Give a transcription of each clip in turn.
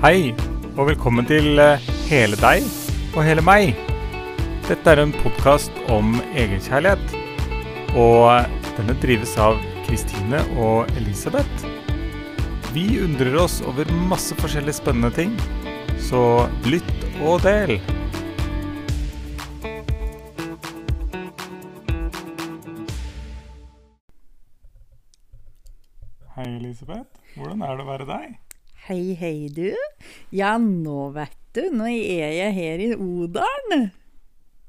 Hei, og velkommen til eh, Hele deg og hele meg. Dette er en podkast om egenkjærlighet. Og eh, denne drives av Kristine og Elisabeth. Vi undrer oss over masse forskjellige spennende ting, så lytt og del. Hei, Elisabeth. Hvordan er det å være deg? Hei, hei, du. Ja, nå vet du. Nå er jeg her i Odalen.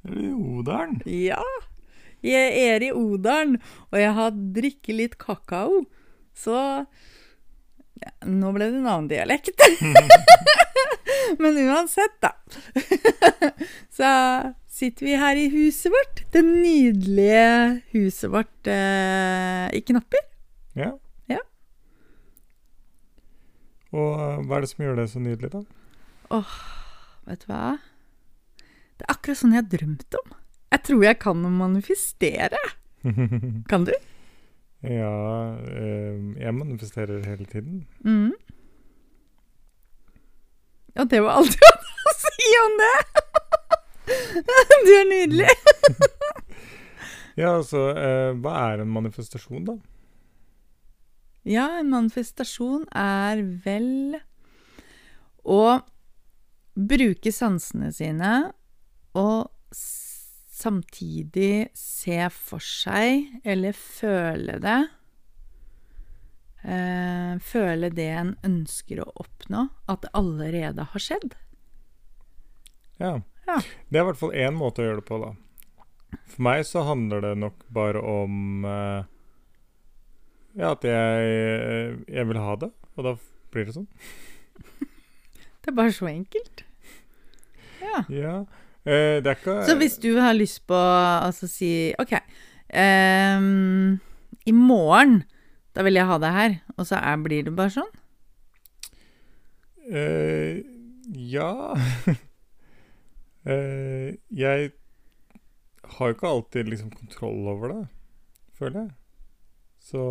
Er du i Odalen? Ja, jeg er i Odalen, og jeg har drikket litt kakao. Så ja, Nå ble det en annen dialekt. Men uansett, da. Så sitter vi her i huset vårt. Det nydelige huset vårt eh, i Knapper. Ja. Og eh, hva er det som gjør det så nydelig, da? Åh, Vet du hva? Det er akkurat sånn jeg har drømt om. Jeg tror jeg kan manifestere. Kan du? ja, eh, jeg manifesterer hele tiden. Mm. Ja, det var alt jeg hadde å si om det! Du er nydelig. Ja, altså, eh, hva er en manifestasjon, da? Ja, en manifestasjon er vel å bruke sansene sine og samtidig se for seg, eller føle det eh, Føle det en ønsker å oppnå, at det allerede har skjedd. Ja. Ja. Det er i hvert fall én måte å gjøre det på, da. For meg så handler det nok bare om eh, Ja, at jeg, eh, jeg vil ha det, og da blir det sånn. Det er bare så enkelt. Ja. Ja. Eh, det er ikke Så hvis du har lyst på altså si OK. Um, I morgen, da vil jeg ha deg her. Og så er, blir det bare sånn? Uh, ja uh, Jeg har jo ikke alltid liksom kontroll over det, føler jeg. Så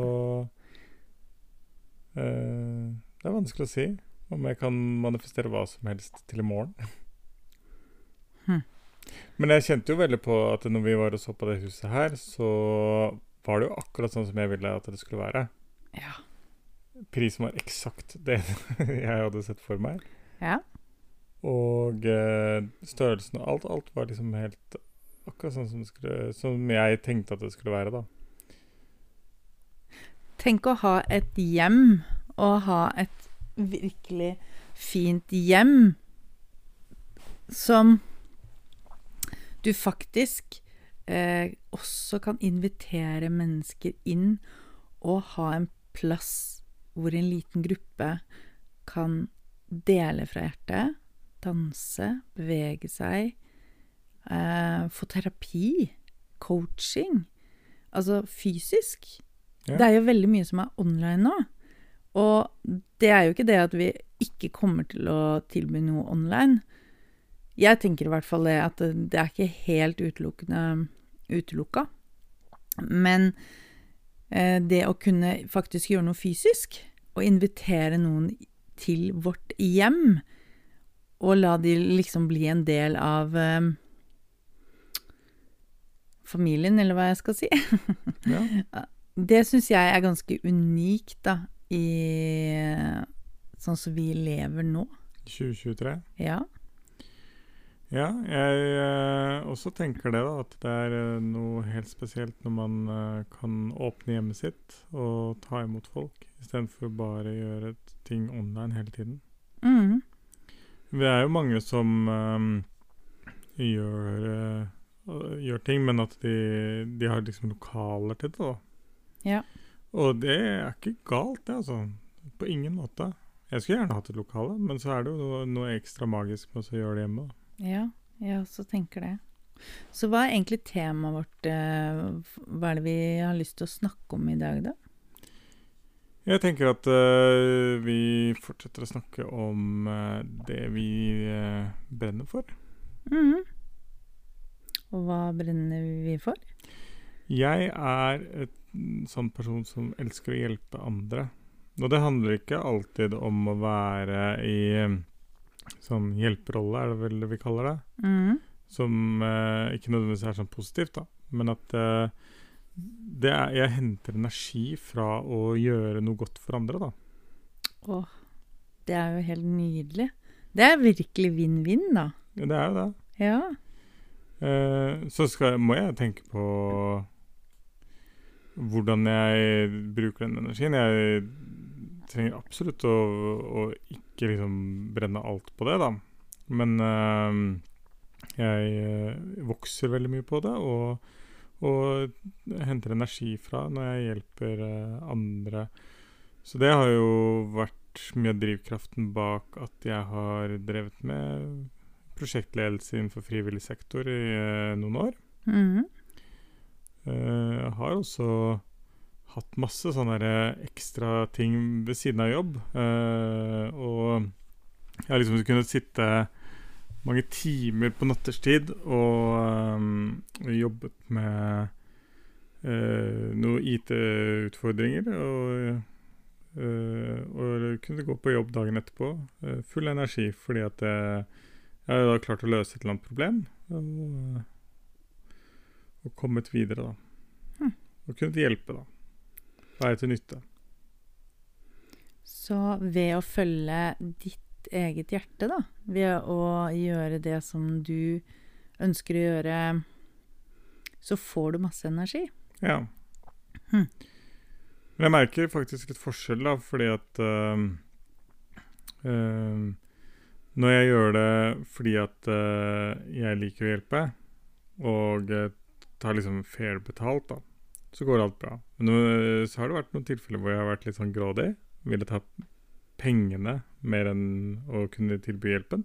eh, Det er vanskelig å si om jeg kan manifestere hva som helst til i morgen. Hm. Men jeg kjente jo veldig på at når vi var og så på det huset her, så var det jo akkurat sånn som jeg ville at det skulle være. Ja. Prisen var eksakt det jeg hadde sett for meg. ja. Og eh, størrelsen og alt, alt var liksom helt akkurat sånn som, skulle, som jeg tenkte at det skulle være, da. Tenk å ha et hjem, og ha et virkelig fint hjem som du faktisk eh, også kan invitere mennesker inn og ha en plass hvor en liten gruppe kan dele fra hjertet, danse, bevege seg, eh, få terapi, coaching, altså fysisk. Ja. Det er jo veldig mye som er online nå. Og det er jo ikke det at vi ikke kommer til å tilby noe online. Jeg tenker i hvert fall det at det, er ikke helt utelukkende utelukka. Men eh, det å kunne faktisk gjøre noe fysisk, og invitere noen til vårt hjem, og la de liksom bli en del av eh, familien, eller hva jeg skal si. Ja. Det syns jeg er ganske unikt, da, i sånn som vi lever nå. 2023. Ja. Ja, jeg eh, også tenker det, da. At det er eh, noe helt spesielt når man eh, kan åpne hjemmet sitt og ta imot folk, istedenfor bare gjøre ting online hele tiden. Mm. Det er jo mange som eh, gjør, eh, gjør ting, men at de, de har liksom lokaler til det, da. Ja. Og det er ikke galt, det, altså. På ingen måte. Jeg skulle gjerne hatt et lokale, men så er det jo noe, ekstra magisk med å gjøre det hjemme. da. Ja, jeg også tenker det. Så hva er egentlig temaet vårt? eh, Hva er det vi har lyst til å snakke om i dag, da? Jeg tenker at uh, vi fortsetter å snakke om uh, det vi uh, brenner for. Mhm. Og hva brenner vi for? Jeg er et mm, sånn person som elsker å hjelpe andre. Og det handler ikke alltid om å være i sånn hjelperolle, er det vel vi kaller det. Mm. Som eh, ikke nødvendigvis er sånn positivt, da. Men at eh, det er, jeg henter energi fra å gjøre noe godt for andre, da. Åh, det er jo helt nydelig. Det er virkelig vinn-vinn, da. Ja, Det er jo det. Ja. Eh, så skal, må jeg tenke på hvordan jeg bruker den energien. Jeg trenger absolutt å, å ikke liksom brenne alt på det, da. Men øh, jeg eh, vokser veldig mye på det, og, og henter energi fra når jeg hjelper eh, andre. Så det har jo vært mye av drivkraften bak at jeg har drevet med prosjektledelse innenfor frivillig sektor i eh, noen år. Mhm. Eh, Jeg har også hatt masse sånne ekstra ting ved siden av jobb. eh, og jeg har liksom kunnet sitte mange timer på natterstid og eh, jobbet med noen IT-utfordringer. Og, eh, og kunne gå på jobb dagen etterpå. eh, full energi fordi at jeg, jeg har klart å løse et eller annet problem. Og, og kommet videre, da. Hm. Og kunnet hjelpe, da. Være til nytte. Så ved å følge ditt eget hjerte, da, ved å gjøre det som du ønsker å gjøre, så får du masse energi. Ja. Hm. Men jeg merker faktisk litt forskjell, da, fordi at øhm, øhm, Når jeg gjør det fordi at øh, jeg liker å hjelpe, og øh, tar liksom fair betalt, da, så går alt bra. Men så har det vært noen tilfeller hvor jeg har vært litt sånn grådig. Ville ta pengene mer enn å kunne tilby hjelpen.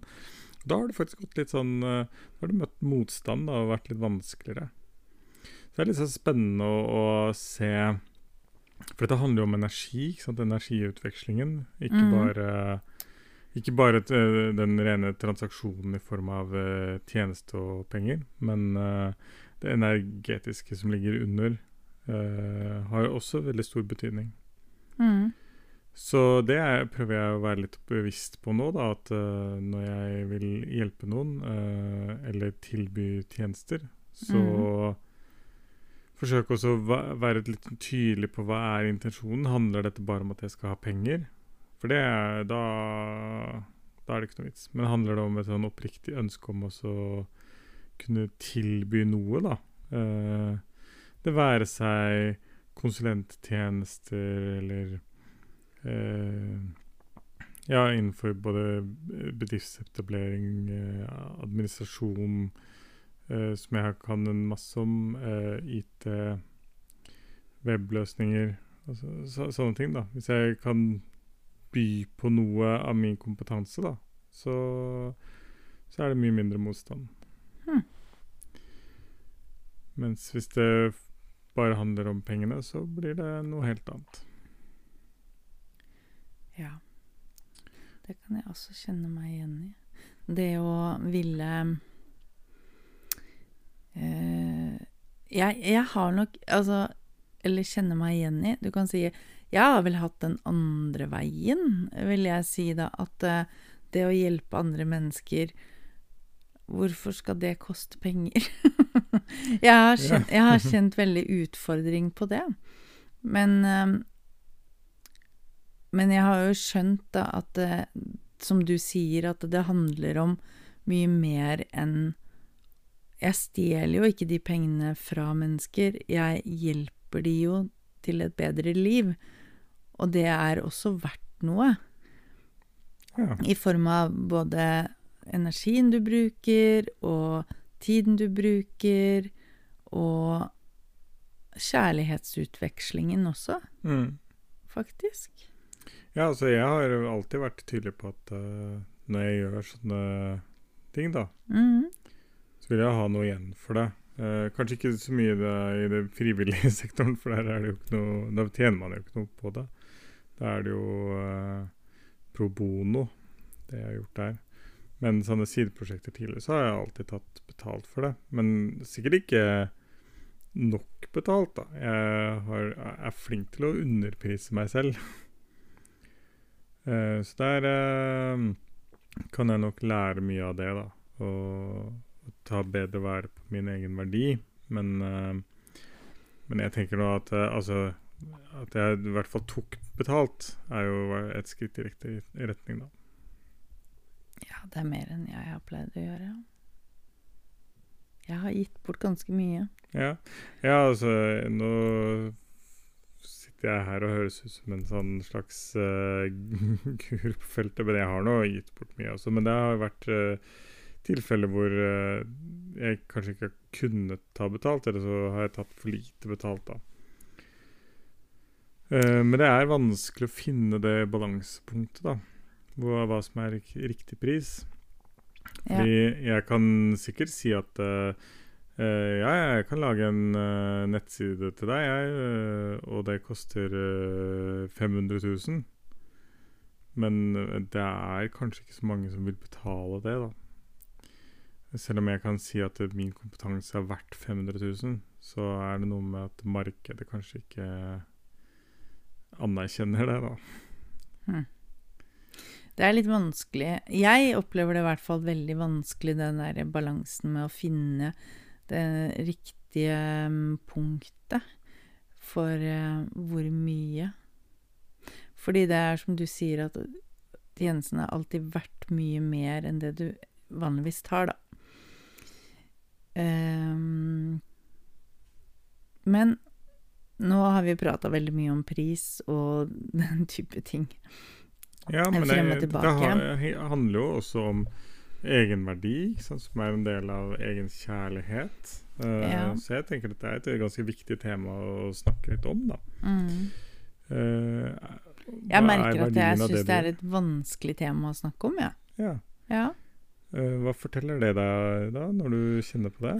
Da har det faktisk gått litt sånn øh, Da har du møtt motstand da, og vært litt vanskeligere. Så det er litt sånn spennende å, å se For dette handler jo om energi, ikke sant? energiutvekslingen. Ikke mm. bare, ikke bare eh, den rene transaksjonen i form av eh, tjeneste og penger, men eh, det energetiske som ligger under, eh, har også veldig stor betydning. Mm. Så det er, prøver jeg å være litt bevisst på nå, da, at eh, når jeg vil hjelpe noen, eh, eller tilby tjenester, så forsøk også å være litt tydelig på hva er intensjonen. Handler dette bare om at jeg skal ha penger? For det da, da er det ikke noe vits. Men handler det om et sånn oppriktig ønske om å kunne tilby noe, da? Eh, det være seg konsulenttjenester eller eh, Ja, innenfor både bedriftsetablering, eh, administrasjon, som jeg kan en masse om, IT, webløsninger, altså, så, sånne ting, da. Hvis jeg kan by på noe av min kompetanse, da, så, så er det mye mindre motstand. Mens hvis det bare handler om pengene, så blir det noe helt annet. Ja. Det kan jeg også kjenne meg igjen i. Det å ville eh, jeg, jeg har nok Altså, eller kjenne meg igjen i Du kan si jeg har vel hatt den andre veien, vil jeg si da. At eh, det å hjelpe andre mennesker Hvorfor skal det koste penger? jeg, har kjent, jeg har kjent veldig utfordring på det. Men eh, men jeg har jo skjønt da at det, som du sier, at det handler om mye mer enn Jeg stjeler jo ikke de pengene fra mennesker, jeg hjelper de jo til et bedre liv. Og det er også verdt noe, Ja. i form av både energien du bruker, og tiden du bruker, og kjærlighetsutvekslingen også, Mm. faktisk. Ja, altså jeg har alltid vært tydelig på at uh, når jeg gjør sånne ting, da, mm. så vil jeg ha noe igjen for det. Uh, kanskje ikke så mye det, i det frivillige sektoren, for der er det jo ikke noe Da tjener man jo ikke noe på det. Da er det jo uh, pro bono, det jeg har gjort der. Men sånne sideprosjekter tidligere, så har jeg alltid tatt betalt for det. Men sikkert ikke nok betalt, da. Jeg har, er flink til å underprise meg selv. Eh, så der er eh, kan jeg nok lære mye av det, da. Og, ta bedre vare på min egen verdi. Men, eh, men jeg tenker nå at altså At jeg i hvert fall tok betalt, er jo et skritt i riktig retning, da. Ja, det er mer enn jeg har pleid å gjøre. Jeg har gitt bort ganske mye. Ja, ja altså nå sitter jeg her og høres ut som en sånn slags uh, gur på feltet, men jeg har nå gitt bort mye også. Men det har vært uh, tilfeller hvor uh, jeg kanskje ikke har kunnet ta betalt, eller så har jeg tatt for lite betalt, da. Uh, men det er vanskelig å finne det balansepunktet, da. Hva, som er riktig pris. Fordi jeg kan sikkert si at uh, ja, jeg kan lage en uh, nettside til deg, jeg, uh, og det koster 500 000. Men det er kanskje ikke så mange som vil betale det, da. Selv om jeg kan si at min kompetanse er verdt 500 000, så er det noe med at markedet kanskje ikke anerkjenner det, da. Hmm. Det er litt vanskelig. Jeg opplever det i hvert fall veldig vanskelig, den der balansen med å finne det riktige mm, punktet for uh, hvor mye. Fordi det er som du sier, at tjenesten har alltid vært mye mer enn det du vanligvis tar, da. Um, men nå har vi prata veldig mye om pris og den type ting. Ja, men det, det handler jo også om egenverdi, som er en del av egen kjærlighet. Uh, ja. Så jeg tenker at det er et ganske viktig tema å snakke litt om, da. Mm. Uh, jeg merker at jeg syns det, det er et vanskelig tema å snakke om, ja. ja. ja. Uh, hva forteller det deg da, når du kjenner på det?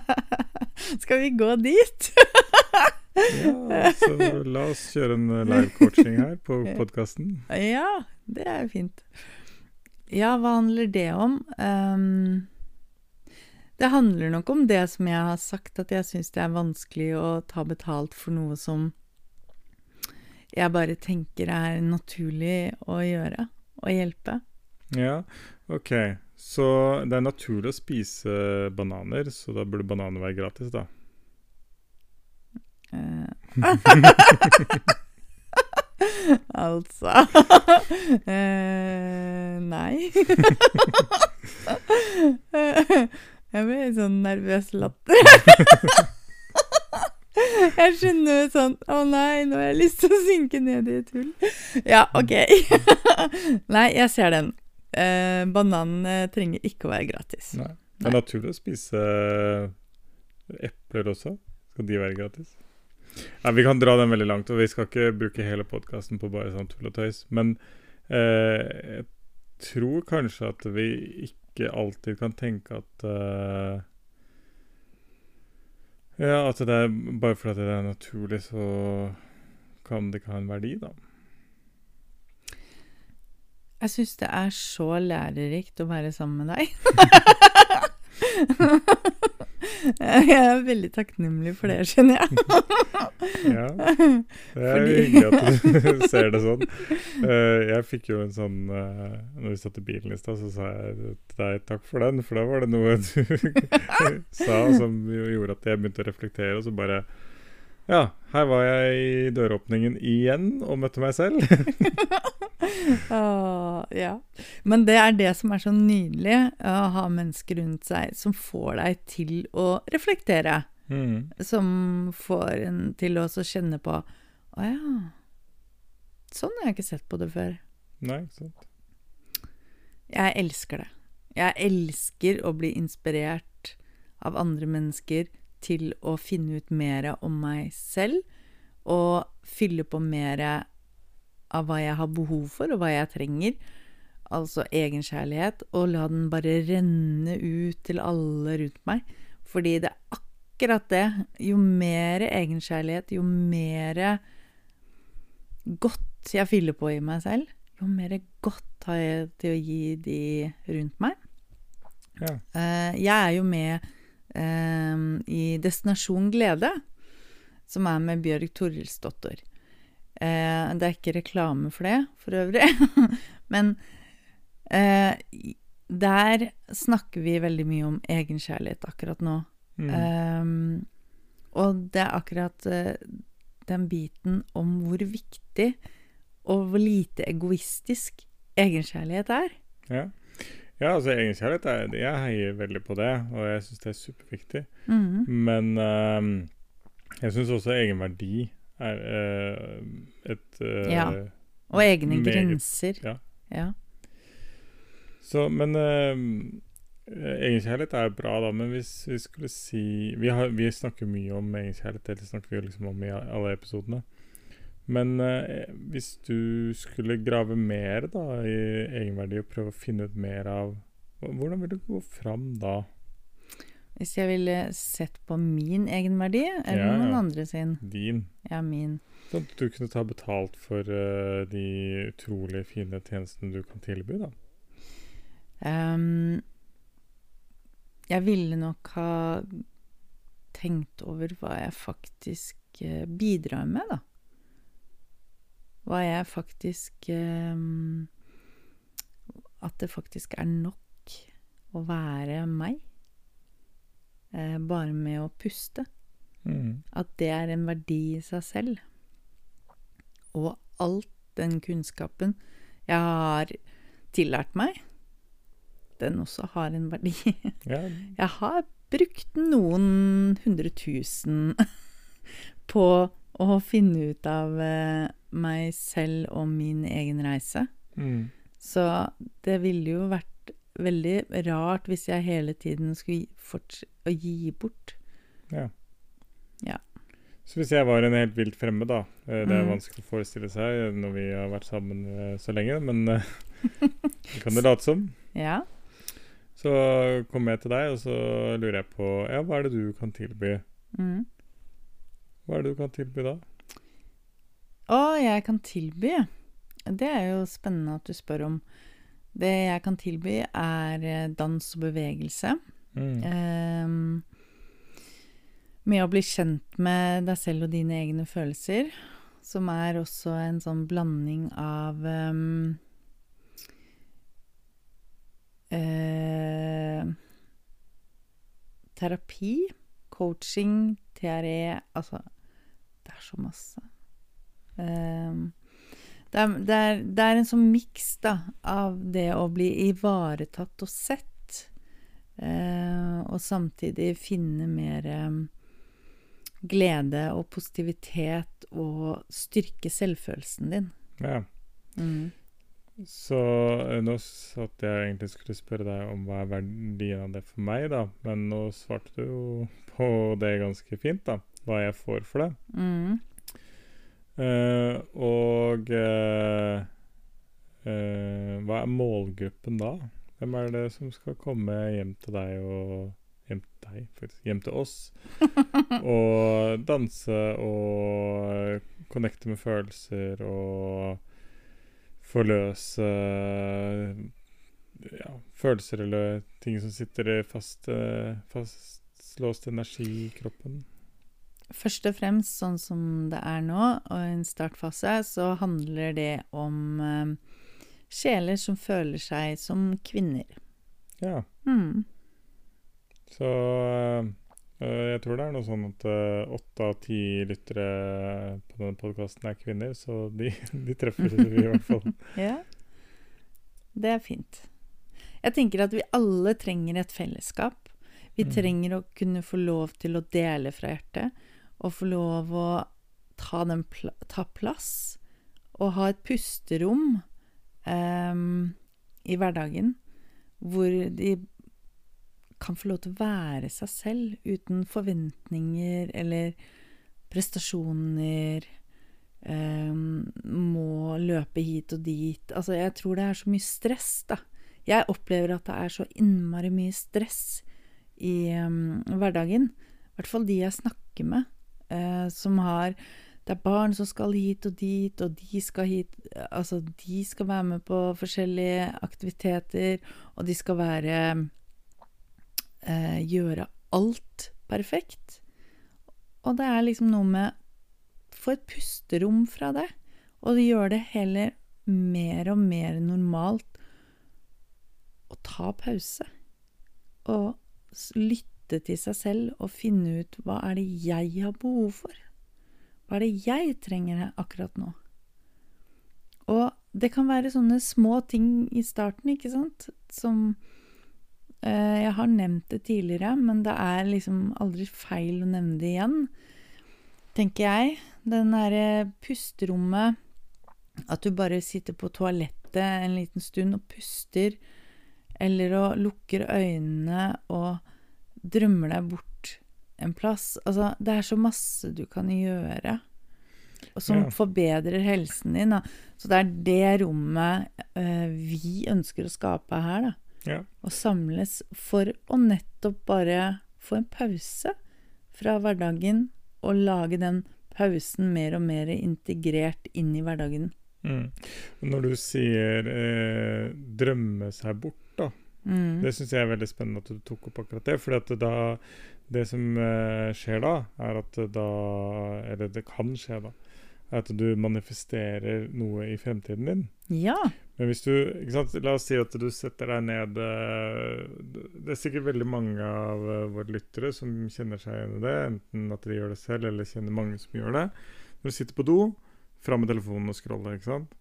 Skal vi gå dit? ja, så la oss kjøre en live coaching her på podkasten. Ja, det er jo fint. Ja, hva handler det om? Um, det handler nok om det som jeg har sagt, at jeg syns det er vanskelig å ta betalt for noe som jeg bare tenker er naturlig å gjøre. Å hjelpe. Ja, OK. Så det er naturlig å spise bananer, så da burde bananer være gratis, da? Uh. altså eh, Nei. jeg ble litt sånn nervøs latter. jeg skjønner sånn Å nei, nå har jeg lyst til å synke ned i et hull. Ja, OK. nei, jeg ser den. Eh, bananen trenger ikke å være gratis. Nei. Det er naturlig å spise epler også. Skal de være gratis? Ja, vi kan dra den veldig langt, og vi skal ikke bruke hele podkasten på bare sånn tull og tøys. Men eh, jeg tror kanskje at vi ikke alltid kan tenke at eh, Ja, at det er bare fordi det er naturlig, så kan det ikke ha en verdi, da. Jeg syns det er så lærerikt å være sammen med deg. Jeg er veldig takknemlig for det, skjønner jeg. ja, det er Fordi... hyggelig at du ser det sånn. Uh, jeg fikk jo en sånn uh, Når vi satt i bilen i stad, så sa jeg til deg takk for den, for da var det noe du sa som gjorde at jeg begynte å reflektere, og så bare ja, her var jeg i døråpningen igjen og møtte meg selv. oh, ja. Men det er det som er så nydelig, å ha mennesker rundt seg som får deg til å reflektere. Mm. Som får en til å kjenne på Å ja, sånn har jeg ikke sett på det før. Nei, ikke sant. Jeg elsker det. Jeg elsker å bli inspirert av andre mennesker til å finne ut mer om meg selv og fylle på mer av hva jeg har behov for, og hva jeg trenger. Altså egenkjærlighet. Og la den bare renne ut til alle rundt meg. Fordi det er akkurat det. Jo mer egenkjærlighet, jo mer godt jeg fyller på i meg selv, jo mer godt har jeg til å gi de rundt meg. Ja. Uh, jeg er jo med um, i Destinasjon glede, som er med Bjørg Torilsdottir. Eh, det er ikke reklame for det, for øvrig. Men Eh, der snakker vi veldig mye om egenkjærlighet akkurat nå. Mm. Eh, og det er akkurat eh, den biten om hvor viktig og hvor lite egoistisk egenkjærlighet er. Ja. Ja, altså egenkjærlighet er, Jeg heier veldig på det, og jeg syns det er superviktig. Mhm. Men ehm, jeg syns også egenverdi er eh, et eh, Ja. Og egne Meget, grenser. ja. ja. Så, men ehm, eh, egenkjærlighet er jo bra, da. Men hvis vi skulle si Vi, har, vi snakker mye om egenkjærlighet, det snakker vi liksom om i alle episodene. Men eh, hvis du skulle grave mer da i egenverdi og prøve å finne ut mer av Hvordan vil du gå fram da? Hvis jeg ville sett på min egenverdi, eller Ja, noen andre sin. Din? Ja, min. Sånn at du kunne ta betalt for uh, de utrolig fine tjenestene du kan tilby, da. Um, jeg ville nok ha tenkt over hva jeg faktisk uh, bidrar med, da. Hva jeg faktisk ehm, At det faktisk er nok å være meg. Eh, bare med å puste. Mm. At det er en verdi i seg selv. Og alt den kunnskapen jeg har tillært meg, den også har en verdi. Ja, Jeg har brukt noen hundre tusen på å finne ut av eh, meg selv og min egen reise. mm. Så det ville jo vært veldig rart hvis jeg hele tiden skulle gi- gi bort. ja. Ja. Så hvis jeg var en helt vilt fremmed, da eh, Det er Mm. vanskelig å forestille seg når vi har vært sammen eh, så lenge, men eh, det kan det late som. Ja. Så kommer jeg til deg, og så lurer jeg på Ja, hva er det du kan tilby? Mm. Hva er det du kan tilby da? Å, jeg kan tilby. Det er jo spennende at du spør om. Det jeg kan tilby, er eh, dans og bevegelse. Mm. Ehm, med å bli kjent med deg selv og dine egne følelser, som er også en sånn blanding av um, eh, Terapi, coaching, TRE Altså, det er så masse. Ehm, det, er, det, er, det er en sånn miks av det å bli ivaretatt og sett. Eh, og samtidig finne mer eh, glede og positivitet og styrke selvfølelsen din. Ja. Mm. Så eh, nå satt jeg egentlig skulle spørre deg om hva er verdien av det for meg, da. Men nå svarte du jo på det ganske fint, da. Hva jeg får for det. Mm. Eh, og uh, uh, hva er målgruppen da? Hvem er det som skal komme hjem til deg og Hjem til deg, faktisk. Hjem til oss. og danse og connecte med følelser og forløse ja, følelser eller ting som sitter i fast, fastlåst energi i kroppen. Først og fremst, sånn som det er nå, og i en startfase, så handler det om eh, sjeler som føler seg som kvinner. Ja. Mm. Så øh, jeg tror det er noe sånn at øh, åtte av ti lyttere på denne podkasten er kvinner, så de, de treffer vi i hvert fall. Ja. Det er fint. Jeg tenker at vi alle trenger et fellesskap. Vi Mm. trenger å kunne få lov til å dele fra hjertet, og få lov å ta, pla ta plass, og ha et pusterom eh, i hverdagen hvor de kan få lov til å være seg selv uten forventninger eller prestasjoner. eh, må løpe hit og dit. Altså, jeg tror det er så mye stress, da. Jeg opplever at det er så innmari mye stress i um, hverdagen. I hvert fall de jeg snakker med, eh, som har Det er barn som skal hit og dit, og de skal hit Altså, de skal være med på forskjellige aktiviteter, og de skal være eh, Gjøre alt perfekt. Og det er liksom noe med Få et pusterom fra det, og gjøre det heller mer og mer normalt å ta pause. Og s- lytte til seg selv og finne ut hva er det jeg har behov for? Hva er det jeg trenger akkurat nå? Og det kan være sånne små ting i starten, ikke sant, som eh, Jeg har nevnt det tidligere, men det er liksom aldri feil å nevne det igjen, tenker jeg. Den derre pusterommet At du bare sitter på toalettet en liten stund og puster, eller å lukker øynene og drømmer deg bort en plass. Altså, det er så masse du kan gjøre og som Ja. forbedrer helsen din. Da. Så det er det rommet uh, vi ønsker å skape her, da. Ja. Å samles for å nettopp bare få en pause fra hverdagen og lage den pausen mer og mer integrert inn i hverdagen. Mm. Når du sier eh, 'drømme seg bort', Mm. det syns jeg er veldig spennende at du tok opp akkurat det. For da, det som eh, skjer da, er at da Eller det kan skje, da. Er at du manifesterer noe i fremtiden din. Ja. Men hvis du ikke sant, La oss si at du setter deg ned eh, Det er sikkert veldig mange av eh, våre lyttere som kjenner seg igjen i det. Enten at de gjør det selv, eller kjenner mange som gjør det. Når du sitter på do, fram med telefonen og scroller. ikke sant?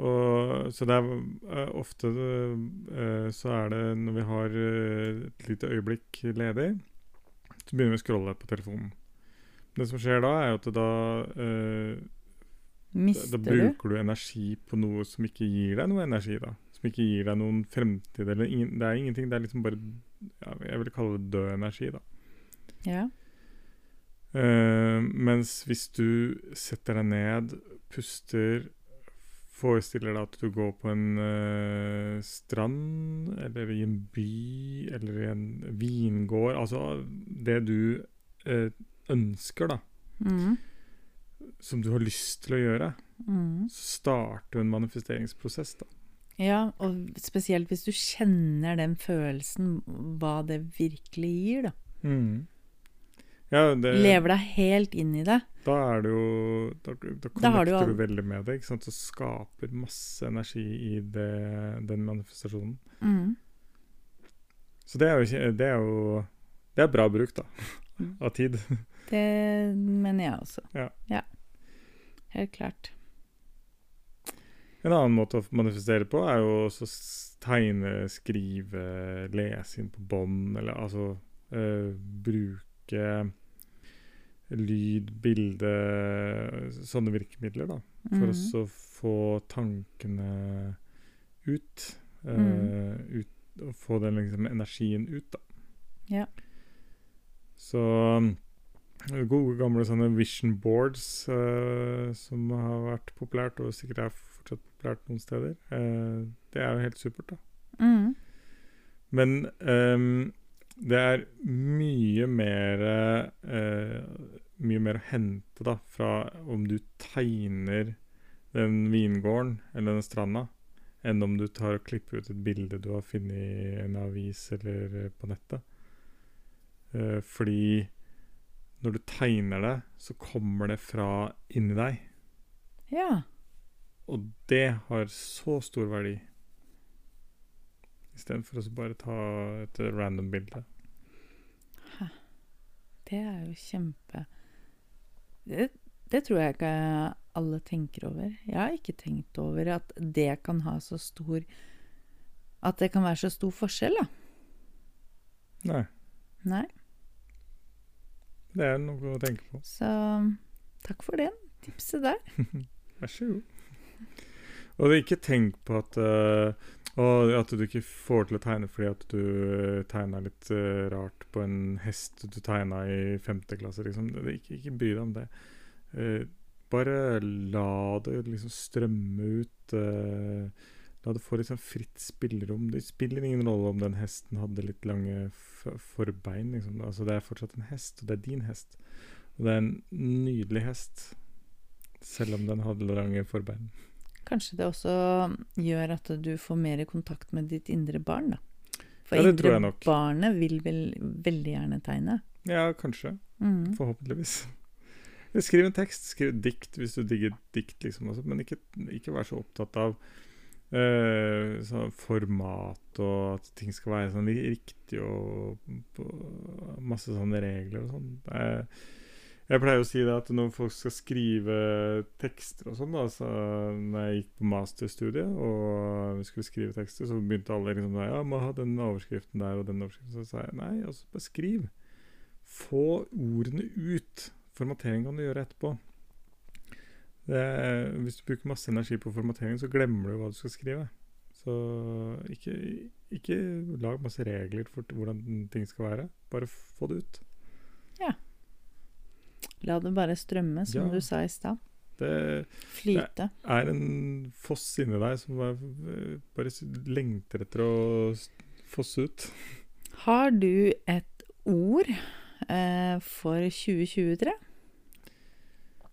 Og, så det er eh, ofte eh, så er det når vi har eh, et lite øyeblikk ledig, så begynner vi å scrolle på telefonen. Det som skjer da, er at da eh, da, Mister da du? bruker du energi på noe som ikke gir deg noe energi, da. Som ikke gir deg noen fremtid, eller ingen, Det er ingenting. Det er liksom bare ja, Jeg vil kalle det død energi, da. Ja. Eh, mens hvis du setter deg ned, puster, forestiller deg at du går på en uh, strand, eller i en by, eller i en vingård Altså det du uh, ønsker, da. Mm. Som du har lyst til å gjøre. Mm. Så starter en manifesteringsprosess, da. Ja, og spesielt hvis du kjenner den følelsen, hva det virkelig gir, da. Mm. Ja, det, Lever deg helt inn i det. da er det jo Da, da connecter du du veldig med det, ikke sant? Så skaper masse energi i det, den manifestasjonen. Mm. Så det er jo, det er jo Det er bra bruk, da. Mm. Av tid. Det mener jeg også. Ja. Helt klart. En annen måte å manifestere på er jo også tegne, skrive, lese inn på bånd, eller altså øh, bruke lyd, bilde, sånne virkemidler, da. For mm. å få tankene ut. eh, Mm. ut og få den liksom, energien ut, da. Ja. Så um, gode gamle sånne vision boards uh, som har vært populært, og sikkert er fortsatt populært noen steder, uh, det er jo helt supert, da. Mm. Men um, det er mye mer eh, Mye mer å hente da fra om du tegner den vingården eller den stranda, enn om du tar og klipper ut et bilde du har funnet i en avis eller eh, på nettet. Eh, fordi når du tegner det, så kommer det fra inni deg. Ja. Og det har så stor verdi. Istedenfor å bare ta et random bilde. Det er jo kjempe det, det tror jeg ikke alle tenker over. Jeg har ikke tenkt over at det kan ha så stor At det kan være så stor forskjell, da. Nei, Nei. det er noe å tenke på. Så takk for det tipset der. Vær så god. Og ikke tenk på at, eh, og at du ikke får til å tegne fordi at du uh, tegna litt uh, rart på en hest du tegna i femte klasse. Liksom. Ikke, ikke bry deg om det. Uh, bare la det liksom strømme ut. Uh, la det få litt sånn fritt spillerom. Det spiller ingen rolle om den hesten hadde litt lange forbein. Liksom. Altså, det er fortsatt en hest, og det er din hest. Og det er en nydelig hest, selv om den hadde lange forbein. Kanskje det også gjør at du får mer kontakt med ditt indre barn, da. For Ja, det tror jeg indre nok. barnet vil vel veldig gjerne tegne. Ja, kanskje. Mm. Forhåpentligvis. Skriv en tekst, skriv dikt hvis du digger dikt, liksom. Også, men ikke, ikke vær så opptatt av Uh, sånn format og at ting skal være sånn riktig og, masse sånne regler og sånn. Er- Jeg pleier å si det at når folk skal skrive tekster og sånn, da så når jeg gikk på masterstudiet og vi skulle skrive tekster, så begynte alle liksom Ja, må ha den overskriften der og den overskriften. Så sa jeg nei, altså bare skriv. Få ordene ut. Formatering kan du gjøre etterpå. Det hvis du bruker masse energi på formatering, så glemmer du hva du skal skrive. Så ikke, ikke lag masse regler for hvordan ting skal være. Bare få det ut. La det bare strømme, som Ja. du sa i stad. Det Flyte. er en foss inni deg som bare, bare lengter etter å fosse ut. Har du et ord eh, for 2023?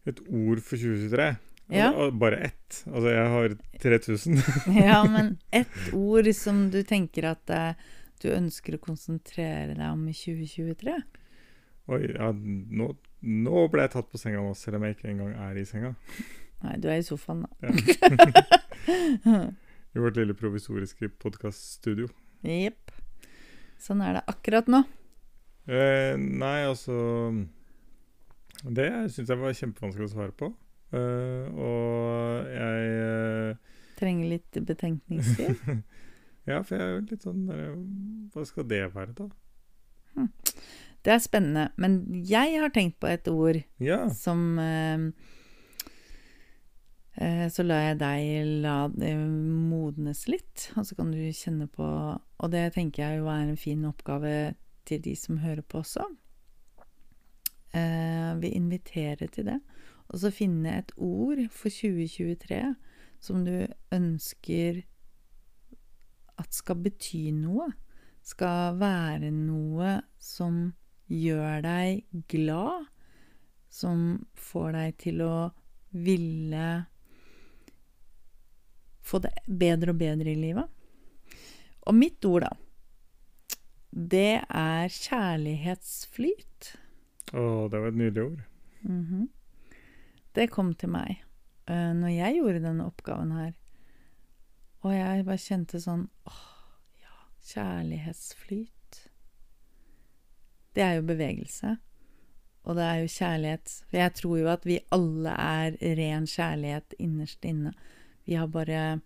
Et ord for 2023. Ja. Altså, bare ett. Altså, jeg har 3000. ja, men ett ord som du tenker at eh, du ønsker å konsentrere deg om i 2023? Oi, ja, nå, nå ble jeg tatt på senga nå, selv om jeg ikke engang er i senga. Nei, du er i sofaen, da. Ja. I vårt lille provisoriske podkaststudio. Jepp. Sånn er det akkurat nå. Eh, nei, altså Det syns jeg var kjempevanskelig å svare på. Eh, og jeg eh, Trenger litt betenkningstid. Ja, for jeg er jo litt sånn Hva skal det være, da? Det er spennende. Men jeg har tenkt på et ord Ja. som eh, eh, Så lar jeg deg la det modnes litt, og så kan du kjenne på Og det tenker jeg jo er en fin oppgave til de som hører på også. Eh, vi inviterer til det. Og så finne et ord for 2023 som du ønsker at skal bety noe. Skal være noe som gjør deg glad, som får deg til å ville få det bedre og bedre i livet. Og mitt ord, da, det er kjærlighetsflyt. Å, det var et nydelig ord. Mhm. Det kom til meg uh, når jeg gjorde denne oppgaven her. Og jeg bare kjente sånn åh, ja, kjærlighetsflyt. Det er jo bevegelse. Og det er jo kjærlighet. For jeg tror jo at vi alle er ren kjærlighet innerst inne. Vi har bare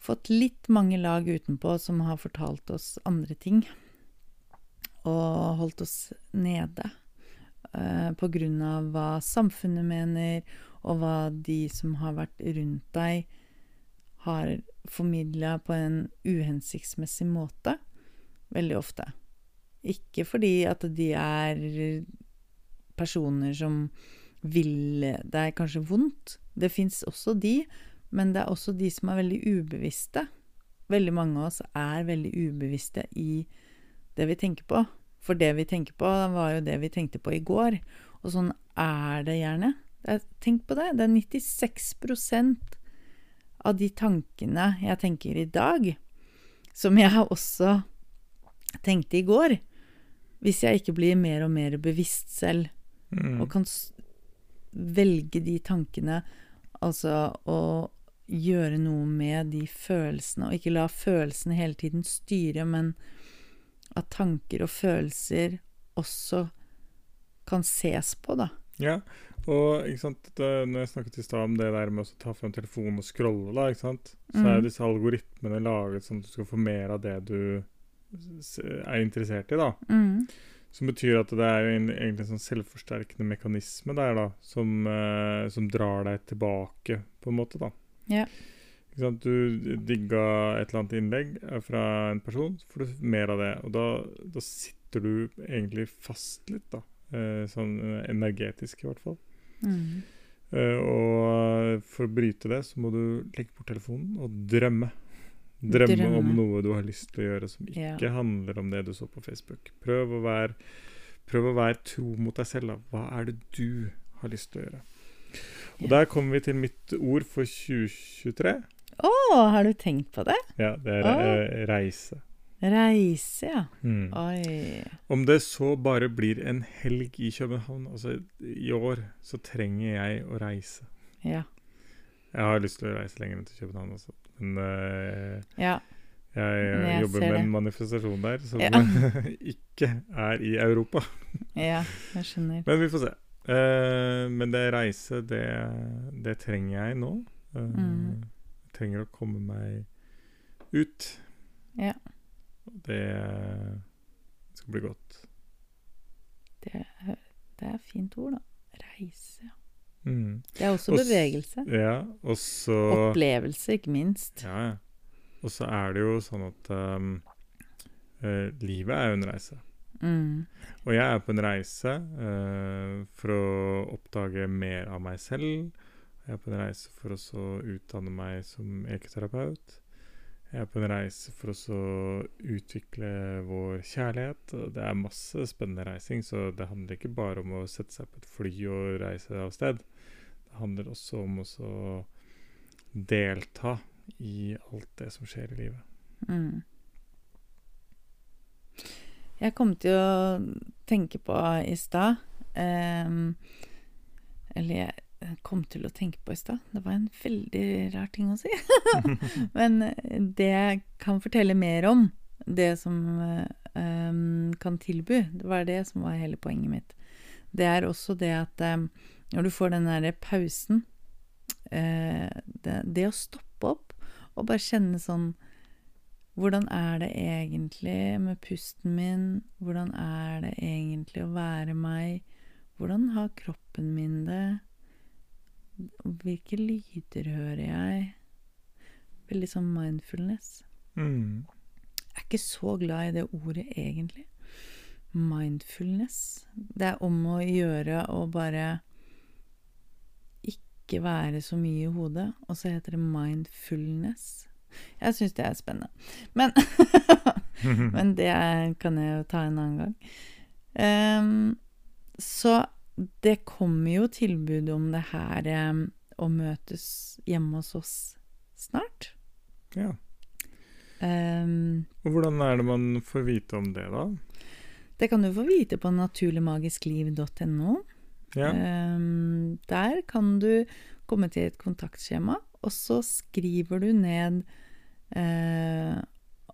fått litt mange lag utenpå som har fortalt oss andre ting. Og holdt oss nede. eh, på grunn av hva samfunnet mener, og hva de som har vært rundt deg, har formidla på en uhensiktsmessig måte. Veldig ofte. Ikke fordi at de er personer som vil deg kanskje vondt. Det fins også de, men det er også de som er veldig ubevisste. Veldig mange av oss er veldig ubevisste i det vi tenker på. For det vi tenker på, var jo det vi tenkte på i går. Og sånn er det gjerne. Er, tenk på det. Det er 96% av de tankene jeg tenker i dag, som jeg også tenkte i går. Hvis jeg ikke blir mer og mer bevisst selv, Mm. og kan velge de tankene, altså å gjøre noe med de følelsene, og ikke la følelsene hele tiden styre, men at tanker og følelser også kan ses på, da. Ja, og ikke sant, da, når jeg snakket i stad om det der med å ta frem telefonen og scrolle, da, ikke sant, så er Mhm. disse algoritmene laget sånn at du skal få mer av det du er interessert i, da. Mm. Som betyr at det er en, egentlig en sånn selvforsterkende mekanisme der, da, som, eh, som drar deg tilbake, på en måte, da. Yeah. Du digga et eller annet innlegg eh, fra en person, så får du mer av det. Og da, da sitter du egentlig fast litt, da. Eh, sånn eh, energetisk, i hvert fall. Mm. Eh, og for å bryte det, så må du legge bort telefonen og drømme. Drømme, om noe du har lyst til å gjøre som ikke Ja. handler om det du så på Facebook. Prøv å være, prøv å være tro mot deg selv. Da. Hva er det du har lyst til å gjøre? Og Ja. Der kommer vi til mitt ord for 2023. Å, har du tenkt på det? Ja, det er eh, reise. Reise, ja. Mm. Oi. Om det så bare blir en helg i København Altså, i år så trenger jeg å reise. Ja. Jeg har lyst til å reise lenger enn til København også. Men uh, Ja. jeg Men jeg jobber med det. en manifestasjon der som Ja. ikke er i Europa. ja, jeg skjønner. Men vi får se. Uh, men det reise, det, det trenger jeg nå. Uh, Mm. Jeg trenger å komme meg ut. Ja. Det skal bli godt. Det, det er fint ord, da. Reise. Ja. Mm. Det er også bevegelse. Ja, og så Opplevelse, ikke minst. Ja, ja. Og så er det jo sånn at um, uh, livet er jo en reise. Mm. Og jeg er på en reise uh, for å oppdage mer av meg selv. Jeg er på en reise for å så utdanne meg som ekoterapeut. Jeg er på en reise for å så utvikle vår kjærlighet. Det er masse spennende reising, så det handler ikke bare om å sette seg på et fly og reise av sted. Handler også om å delta i alt det som skjer i livet. Mm. Jeg kom til å tenke på i stad ehm, Eller jeg kom til å tenke på i stad. Det var en veldig rar ting å si. Men det jeg kan fortelle mer om, det som ehm, kan tilby, det var det som var hele poenget mitt. Det er også det at ehm, når du får den derre pausen eh, det, det å stoppe opp og bare kjenne sånn hvordan er det egentlig med pusten min? Hvordan er det egentlig å være meg? Hvordan har kroppen min det? Hvilke lyder hører jeg? Veldig sånn mindfulness. Mm. Jeg er ikke så glad i det ordet, egentlig. Mindfulness. Det er om å gjøre å bare ikke være så mye i hodet, og så heter det mindfulness. Jeg syns det er spennende. Men, men det er, kan jeg jo ta en annen gang. Um, så det kommer jo tilbud om det her um, å møtes hjemme hos oss snart. Ja. Um, Og hvordan er det man får vite om det, da? det kan du få vite på naturligmagiskliv.no. Ja. Um, der kan du komme til et kontaktskjema, og så skriver du ned uh,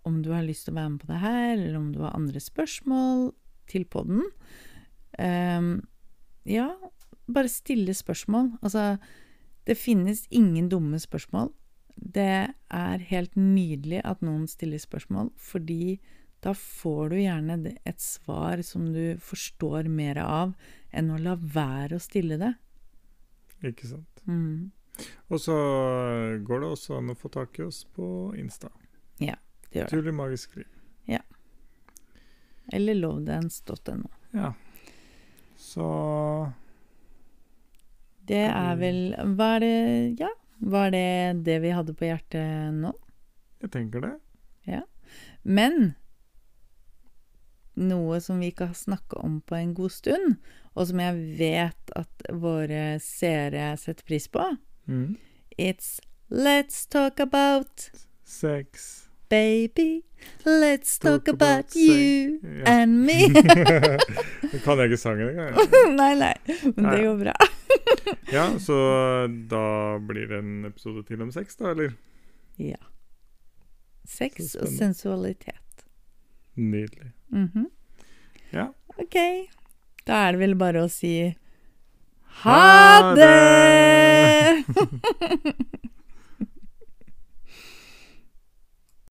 om du har lyst til å være med på det her, eller om du har andre spørsmål til podden. Um, ja, bare stille spørsmål. Altså, det finnes ingen dumme spørsmål. Det er helt nydelig at noen stiller spørsmål, fordi da får du gjerne et svar som du forstår mer av, enn å la være å stille det. Ikke sant. Mm. Og så går det også an å få tak i oss på Insta. Ja, Det gjør det. Naturlig magisk liv. Ja. Eller lovedance.no. Ja. Så Det er vel Hva er det Ja, var det det vi hadde på hjertet nå? jeg tenker det. Ja. Men noe som vi ikke har snakka om på en god stund, og som jeg vet at våre seere setter pris på, Mm. it's Let's talk about Sex. baby. Let's talk, Talk about, about you. Ja. and me. Det kan jeg ikke sangen engang. nei, nei, men det går bra. Ja, så da blir det en episode til om sex, da, eller? Ja. Sex og sensualitet. Nydelig. Mhm. Ja. Ok. Da er det vel bare å si Ha ha det!